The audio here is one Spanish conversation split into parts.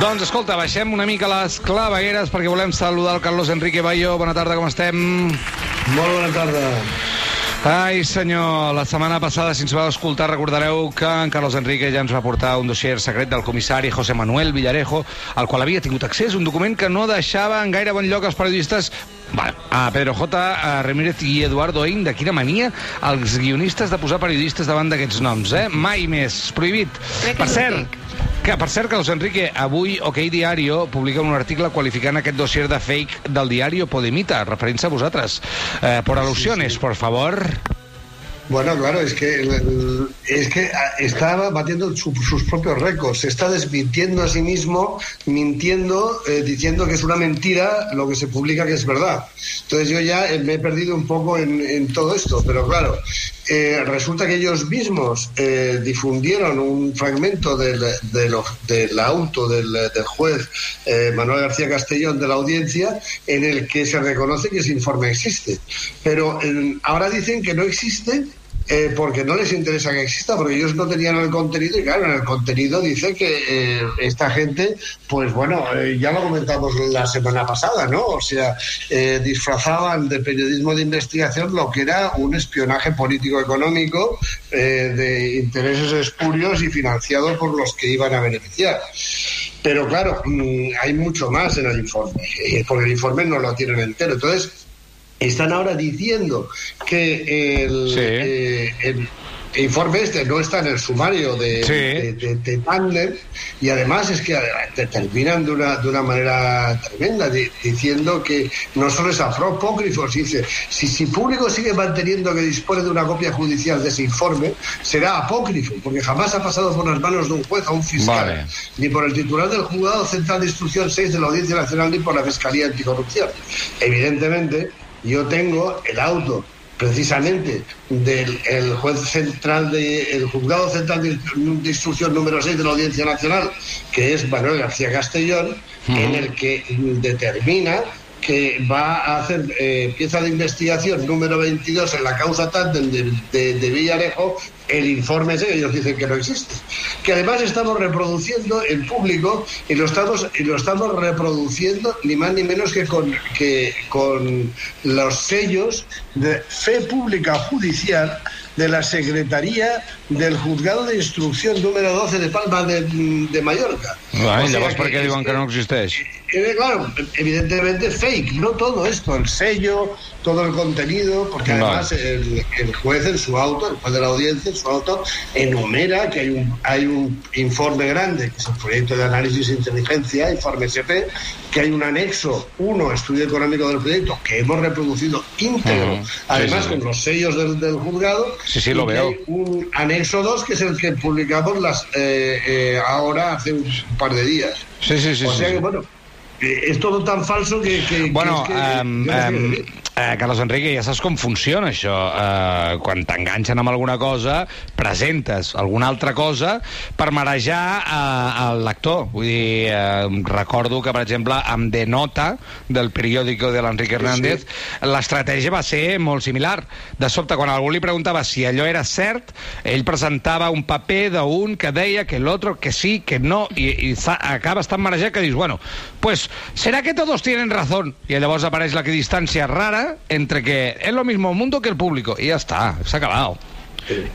Doncs escolta, baixem una mica les clavegueres perquè volem saludar el Carlos Enrique Bayo. Bona tarda, com estem? Molt bona tarda. Ai, senyor, la setmana passada, si ens vau escoltar, recordareu que en Carlos Enrique ja ens va portar un dossier secret del comissari José Manuel Villarejo, al qual havia tingut accés, un document que no deixava en gaire bon lloc els periodistes Bueno, a Pedro J, a Ramírez i Eduardo Ein, de quina mania els guionistes de posar periodistes davant d'aquests noms, eh? Mai més, prohibit. Per cert. Que, per cert, Carlos Enrique, avui OK Diario publica un article qualificant aquest dossier de fake del diario Podemita, referint-se a vosaltres. Eh, por alusiones, por favor. Bueno, claro, es que, es que ah, estaba batiendo su- sus propios récords, se está desmintiendo a sí mismo, mintiendo, eh, diciendo que es una mentira lo que se publica que es verdad. Entonces yo ya me he perdido un poco en, en todo esto, pero claro, eh, resulta que ellos mismos eh, difundieron un fragmento del, del, auto del, del juez eh, Manuel García Castellón de la audiencia en el que se reconoce que ese informe existe. Pero eh, ahora dicen que no existe eh, porque no les interesa que exista, porque ellos no tenían el contenido y claro, en el contenido dice que eh, esta gente, pues bueno, eh, ya lo comentamos la semana pasada, ¿no? O sea, eh, disfrazaban de periodismo de investigación lo que era un espionaje político-económico de intereses espurios y financiado por los que iban a beneficiar. Pero claro, mm, hay mucho más en el informe, porque el informe no lo tienen entero. Entonces, están ahora diciendo que el, Sí. eh, el informe este no está en el sumario de, Sí. de, de- y además es que te terminan de una, de una manera tremenda di- diciendo que no solo es apócrifo, se dice, si, si público sigue manteniendo que dispone de una copia judicial de ese informe, será apócrifo, porque jamás ha pasado por las manos de un juez o un fiscal, Vale. ni por el titular del Juzgado Central de Instrucción 6 de la Audiencia Nacional, ni por la Fiscalía Anticorrupción. Evidentemente, yo tengo el auto precisamente del el juez central de el juzgado central de, de instrucción número 6 de la Audiencia Nacional que es Manuel García Castellón en el que determina que va a hacer eh, pieza de investigación número 22 en la causa Tandem de, de, Villarejo el informe ese ellos dicen que no existe que además estamos reproduciendo en público y lo estamos y lo estamos reproduciendo ni más ni menos que con que con los sellos de fe pública judicial de la Secretaría del Juzgado de Instrucción número 12 de Palma de, de Mallorca. Ai, O sea llavors per què que diuen que no existeix? eh, claro, evidentemente fake, no todo esto, el sello, todo el contenido, porque además el, el juez en su auto, el juez de la audiencia en su auto, enumera que hay un, hay un informe grande, que es el proyecto de análisis de inteligencia, informe SP, que hay un anexo 1, estudio económico del proyecto, que hemos reproducido íntegro. Sí, además sí. con los sellos del, del juzgado, Sí, sí, lo veo. hay un anexo 2, que es el que publicamos las eh, eh, ahora hace un par de días. Sí, sí, sí. o sea sí. que, bueno, es todo tan falso que... que- que Bueno, es que- um, um, uh, Carlos Enrique, ja saps com funciona això. Uh, quan t'enganxen amb alguna cosa, presentes alguna altra cosa per marejar uh, el lector. Vull dir, uh, recordo que, per exemple, amb De Nota, del periòdico de l'Enrique Hernández, l'estratègia va ser molt similar. De sobte, quan algú li preguntava si allò era cert, ell presentava un paper d'un que deia que l'altre que sí, que no, i, i acabes tan marejat que dius, bueno, pues, ¿será que todos tienen razón? I llavors apareix la distància rara entre que es lo mismo mundo que el público. Y ya está, se ha acabado.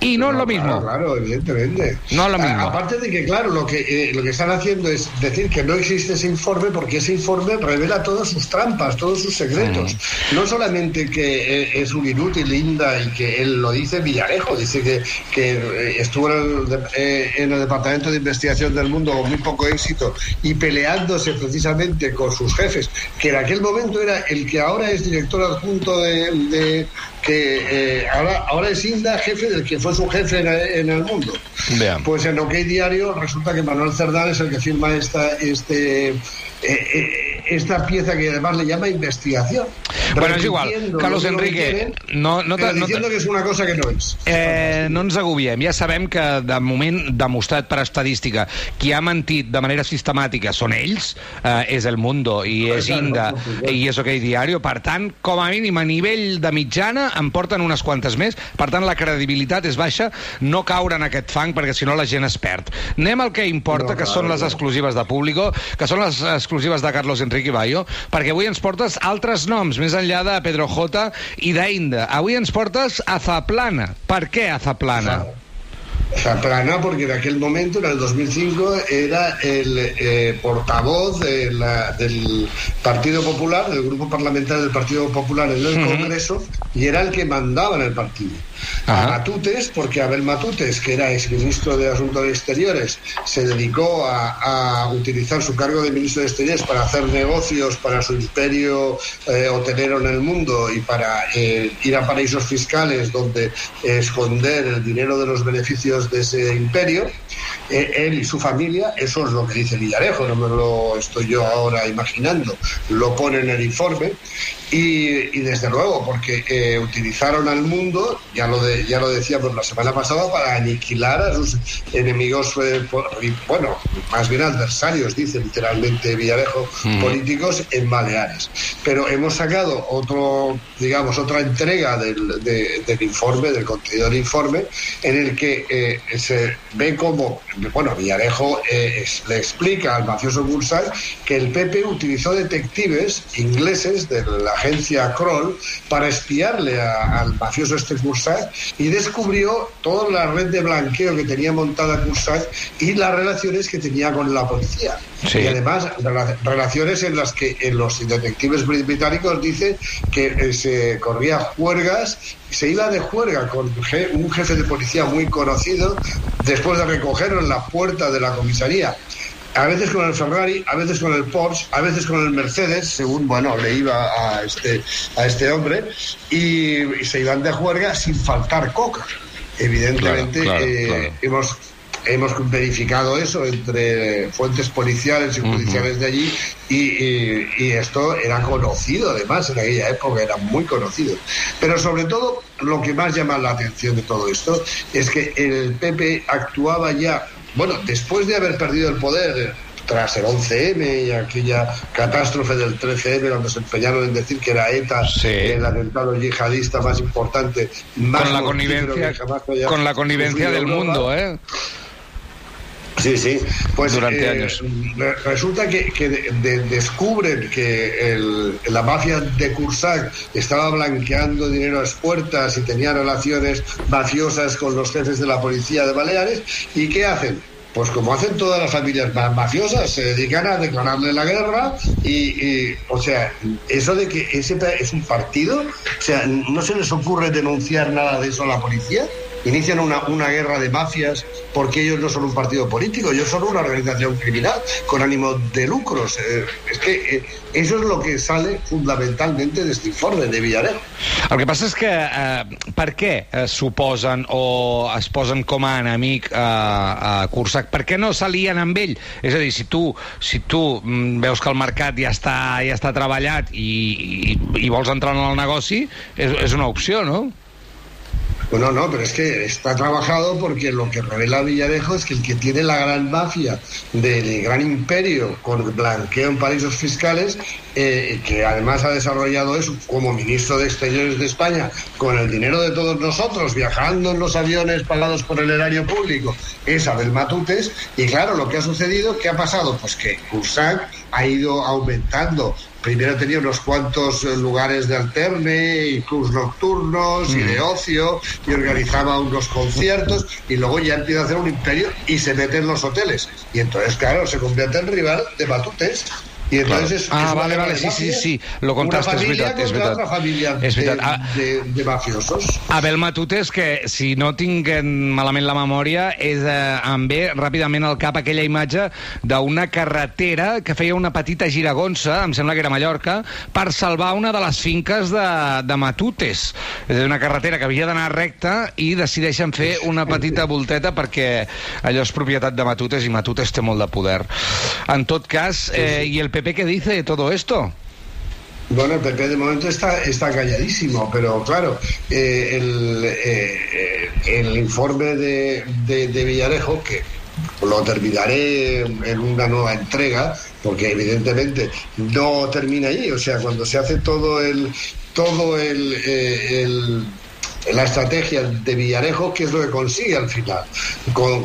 Y no es lo mismo. Claro, claro, evidentemente. No es lo mismo. A- aparte de que, claro, lo que, eh, lo que están haciendo es decir que no existe ese informe porque ese informe revela todas sus trampas, todos sus secretos. Mm. No solamente que eh, es un inútil, linda, y que él lo dice Villarejo, dice que, que eh, estuvo en el, de- eh, en el Departamento de Investigación del Mundo con muy poco éxito y peleándose precisamente con sus jefes, que en aquel momento era el que ahora es director adjunto de, de- que eh, ahora, ahora es Inda, jefe del que fue su jefe en, en el mundo. Bien. Pues en OK Diario resulta que Manuel Cerdán es el que firma esta, este, eh, eh, esta pieza que además le llama investigación. Bueno, és igual. Carlos Enrique, no, no, te, no, diciendo que és una cosa que no és. Eh, no ens agobiem. Ja sabem que, de moment, demostrat per estadística, qui ha mentit de manera sistemàtica són ells, eh, és El Mundo i és Inda i és OK Diario. Per tant, com a mínim, a nivell de mitjana, en porten unes quantes més. Per tant, la credibilitat és baixa. No caure en aquest fang, perquè si no la gent es perd. Anem al que importa, no, que són les exclusives de Público, que són les exclusives de Carlos Enrique Bayo, perquè avui ens portes altres noms, més enllà de Pedro J i d'Inda. Avui ens portes a Zaplana. Per què a Zaplana? Zaplana, porque en aquel momento, en el 2005, era el eh, portavoz de la, del Partido Popular, del grupo parlamentario del Partido Popular en el. Congreso, y era el que mandaba en el partido. A Matutes, porque Abel Matutes, que era exministro de Asuntos Exteriores, se dedicó a, a, utilizar su cargo de ministro de Exteriores para hacer negocios para su imperio eh, hotelero en el mundo y para eh, ir a paraísos fiscales donde esconder el dinero de los beneficios de ese imperio. Eh, él y su familia, eso es lo que dice Villarejo, no me lo estoy yo ahora imaginando, lo pone en el informe. Y, y desde luego, porque eh, utilizaron al mundo, ya lo, de, ya lo decíamos la semana pasada, para aniquilar a sus enemigos, eh, por, bueno, más bien adversarios, dice literalmente Villarejo, mm. políticos en Baleares. Pero hemos sacado otro, digamos, otra entrega del, de, del informe, del contenido del informe, en el que eh, se ve como, bueno, Villarejo eh, es, le explica al mafioso Bursal que el PP utilizó detectives ingleses de la agencia Kroll para espiarle a, al mafioso este Cursac y descubrió toda la red de blanqueo que tenía montada Cursac y las relaciones que tenía con la policía. Sí. Y además, relaciones en las que en los detectives británicos dicen que eh, se corría juergas, se iba de juerga con un jefe de policía muy conocido después de recogerlo en la puerta de la comisaría a veces con el Ferrari, a veces con el Porsche, a veces con el Mercedes, según bueno le iba a este a este hombre, y, y se iban de juerga sin faltar coca. Evidentemente claro, claro, eh, claro. hemos hemos verificado eso entre fuentes policiales y judiciales uh -huh. de allí y, y, y, esto era conocido además en aquella época, era muy conocido. Pero sobre todo lo que más llama la atención de todo esto es que el PP actuaba ya bueno, después de haber perdido el poder tras el 11M y aquella catástrofe del 13M cuando se empeñaron en decir que era ETA sí. el atentado yihadista más importante más con la connivencia con la connivencia del Europa. mundo ¿eh? Sí, sí. Pues durante eh, años. Resulta que, que de, de, descubren que el, la mafia de Cursac estaba blanqueando dinero a las puertas y tenía relaciones mafiosas con los jefes de la policía de Baleares. ¿Y qué hacen? Pues como hacen todas las familias mafiosas, se dedican a declararle la guerra y, y, o sea, eso de que ese es un partido, o sea, no se les ocurre denunciar nada de eso a la policía inician una, una, guerra de mafias porque ellos no son un partido político, ellos son una organización criminal con ánimo de lucros. Eh, es que eh, eso es lo que sale fundamentalmente de este informe de Villarejo. El que passa és que eh, per què eh, suposen o es posen com a enemic eh, a Cursac? Per què no s'alien amb ell? És a dir, si tu, si tu mm, veus que el mercat ja està, ja està treballat i, i, i vols entrar en el negoci, és, és una opció, no? Bueno, no, pero es que está trabajado porque lo que revela Villarejo es que el que tiene la gran mafia del gran imperio con blanqueo en paraísos fiscales, eh, que además ha desarrollado eso como ministro de Exteriores de España, con el dinero de todos nosotros, viajando en los aviones pagados por el erario público, es Abel Matutes. Y claro, lo que ha sucedido, ¿qué ha pasado? Pues que Cursac ha ido aumentando primero tenía unos cuantos lugares de alterne y clubs nocturnos mm. y de ocio y organizaba unos conciertos y luego ya empieza a hacer un imperio y se mete en los hoteles y entonces claro se convierte en rival de Y entonces claro. Ah, es vale, vale, sí, sí, sí, lo contaste, és veritat, és veritat. Una família és veritat. De, ah, de, de mafiosos. Abel Matutes, que si no tinc malament la memòria, és, eh, em ve ràpidament al cap aquella imatge d'una carretera que feia una petita giragonsa, em sembla que era Mallorca, per salvar una de les finques de, de Matutes. És a dir, una carretera que havia d'anar recta i decideixen fer una petita volteta perquè allò és propietat de Matutes i Matutes té molt de poder. En tot cas, eh, i el PP qué dice todo esto? Bueno, el PP de momento está, está calladísimo, pero claro, eh, el, eh, el, informe de, de, Villarejo, que lo terminaré en una nueva entrega, porque evidentemente no termina allí, o sea, cuando se hace todo el todo el, eh, la estrategia de Villarejo, que es lo que consigue al final. Con,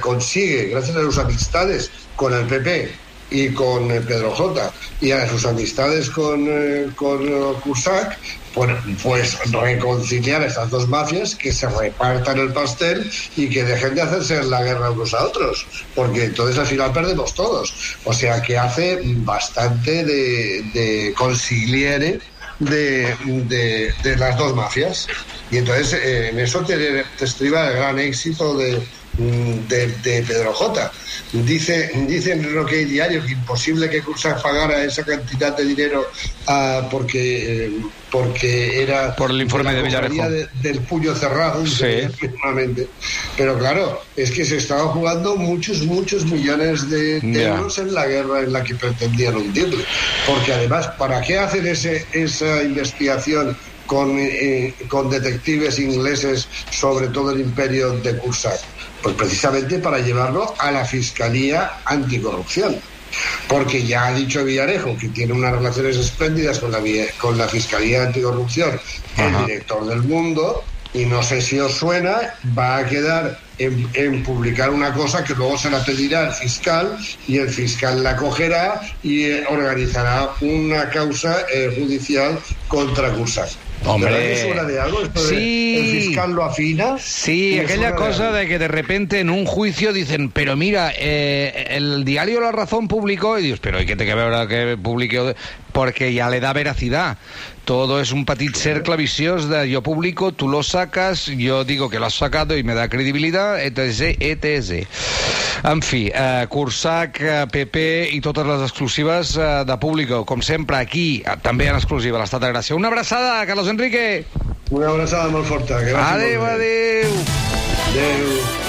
consigue, gracias a sus amistades con el PP, y con eh, Pedro J y a sus amistades con, eh, con eh, Cusack, pues, reconciliar a estas dos mafias, que se repartan el pastel y que dejen de hacerse la guerra unos a otros, porque entonces al final perdemos todos. O sea que hace bastante de, de de, de, las dos mafias. Y entonces en eso te estriba el gran éxito de, de, de Pedro J. Dice, dice en el OK Diario que imposible que Cursa pagara esa cantidad de dinero uh, porque, eh, porque era... Por el informe de, Villarejo. del puño cerrado, sí. Pero claro, es que se estaba jugando muchos, muchos millones de, euros en la guerra en la que pretendían hundirle. Porque además, ¿para qué hacen ese, esa investigación con, eh, con detectives ingleses sobre todo el imperio de Cursar? Pues precisamente para llevarlo a la Fiscalía Anticorrupción. Porque ya ha dicho Villarejo que tiene unas relaciones espléndidas con la, con la Fiscalía Anticorrupción, el director del mundo, y no sé si os suena, va a quedar en, publicar una cosa que luego se la pedirá al fiscal y el fiscal la cogerá y eh, organizará una causa eh, judicial contra Cursar. Hombre, suena de algo? sí, el fiscal lo afina. Sí, aquella cosa de, que de repente en un juicio dicen, pero mira, eh, el diario La Razón publicó, y dios, pero hay que te que ver que publique, porque ya le da veracidad. Todo es un petit cercle viciós de yo publico, tú lo sacas, yo digo que lo has sacado y me da credibilitat, etc, etc. En fi, eh, Cursac, eh, PP i totes les exclusives eh, de Público, com sempre, aquí, eh, també en exclusiva, l'Estat de Gràcia. Una abraçada, Carlos Enrique! Una abraçada molt forta. Gràcies adéu, adéu! Adéu.